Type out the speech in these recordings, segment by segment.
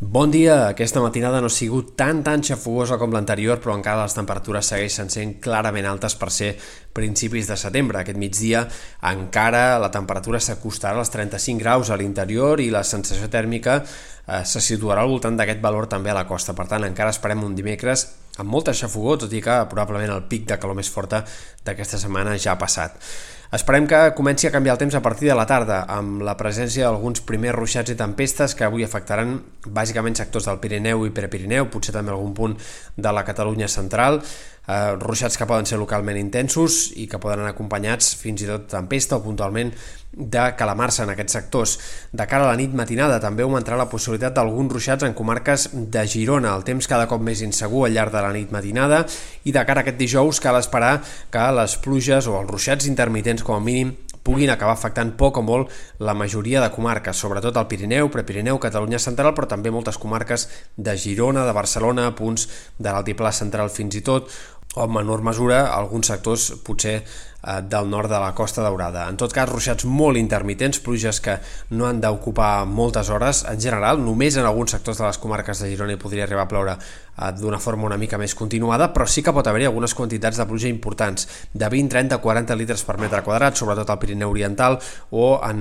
Bon dia, aquesta matinada no ha sigut tan tan xafugosa com l'anterior, però encara les temperatures segueixen sent clarament altes per ser principis de setembre. Aquest migdia encara la temperatura s'acostarà als 35 graus a l'interior i la sensació tèrmica eh, se situarà al voltant d'aquest valor també a la costa. Per tant, encara esperem un dimecres amb molta xafogó, tot i que probablement el pic de calor més forta d'aquesta setmana ja ha passat. Esperem que comenci a canviar el temps a partir de la tarda, amb la presència d'alguns primers ruixats i tempestes que avui afectaran bàsicament sectors del Pirineu i Prepirineu, potser també algun punt de la Catalunya central, eh, ruixats que poden ser localment intensos i que poden anar acompanyats fins i tot tempesta o puntualment de calamar-se en aquests sectors. De cara a la nit matinada també augmentarà la possibilitat d'alguns ruixats en comarques de Girona. El temps cada cop més insegur al llarg de la nit matinada i de cara a aquest dijous cal esperar que les pluges o els ruixats intermitents com a mínim puguin acabar afectant poc o molt la majoria de comarques, sobretot el Pirineu, Prepirineu, Catalunya Central, però també moltes comarques de Girona, de Barcelona, punts de l'altiplà central fins i tot, o en menor mesura alguns sectors potser del nord de la Costa Daurada. En tot cas, ruixats molt intermitents, pluges que no han d'ocupar moltes hores. En general, només en alguns sectors de les comarques de Girona hi podria arribar a ploure eh, d'una forma una mica més continuada, però sí que pot haver-hi algunes quantitats de pluja importants, de 20, 30, 40 litres per metre quadrat, sobretot al Pirineu Oriental, o en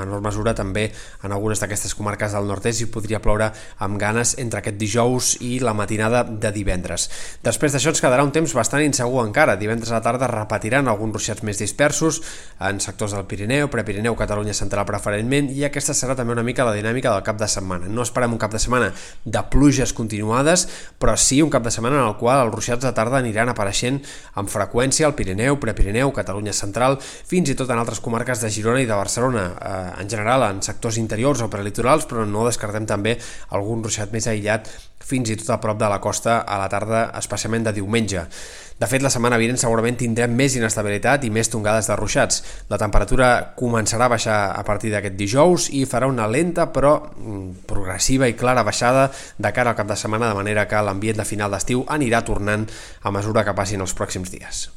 menor mesura també en algunes d'aquestes comarques del nord-est hi podria ploure amb ganes entre aquest dijous i la matinada de divendres. Després d'això ens quedarà un temps bastant insegur encara. Divendres a la tarda repetiran alguns ruixats més dispersos en sectors del Pirineu, Prepirineu, Catalunya Central preferentment, i aquesta serà també una mica la dinàmica del cap de setmana. No esperem un cap de setmana de pluges continuades, però sí un cap de setmana en el qual els ruixats de tarda aniran apareixent amb freqüència al Pirineu, Prepirineu, Catalunya Central, fins i tot en altres comarques de Girona i de Barcelona, eh, en general en sectors interiors o prelitorals, però no descartem també algun ruixat més aïllat fins i tot a prop de la costa a la tarda, especialment de diumenge. De fet, la setmana vinent segurament tindrem més inestabilitat i més tongades de ruixats. La temperatura començarà a baixar a partir d'aquest dijous i farà una lenta però mm, progressiva i clara baixada de cara al cap de setmana, de manera que l'ambient de final d'estiu anirà tornant a mesura que passin els pròxims dies.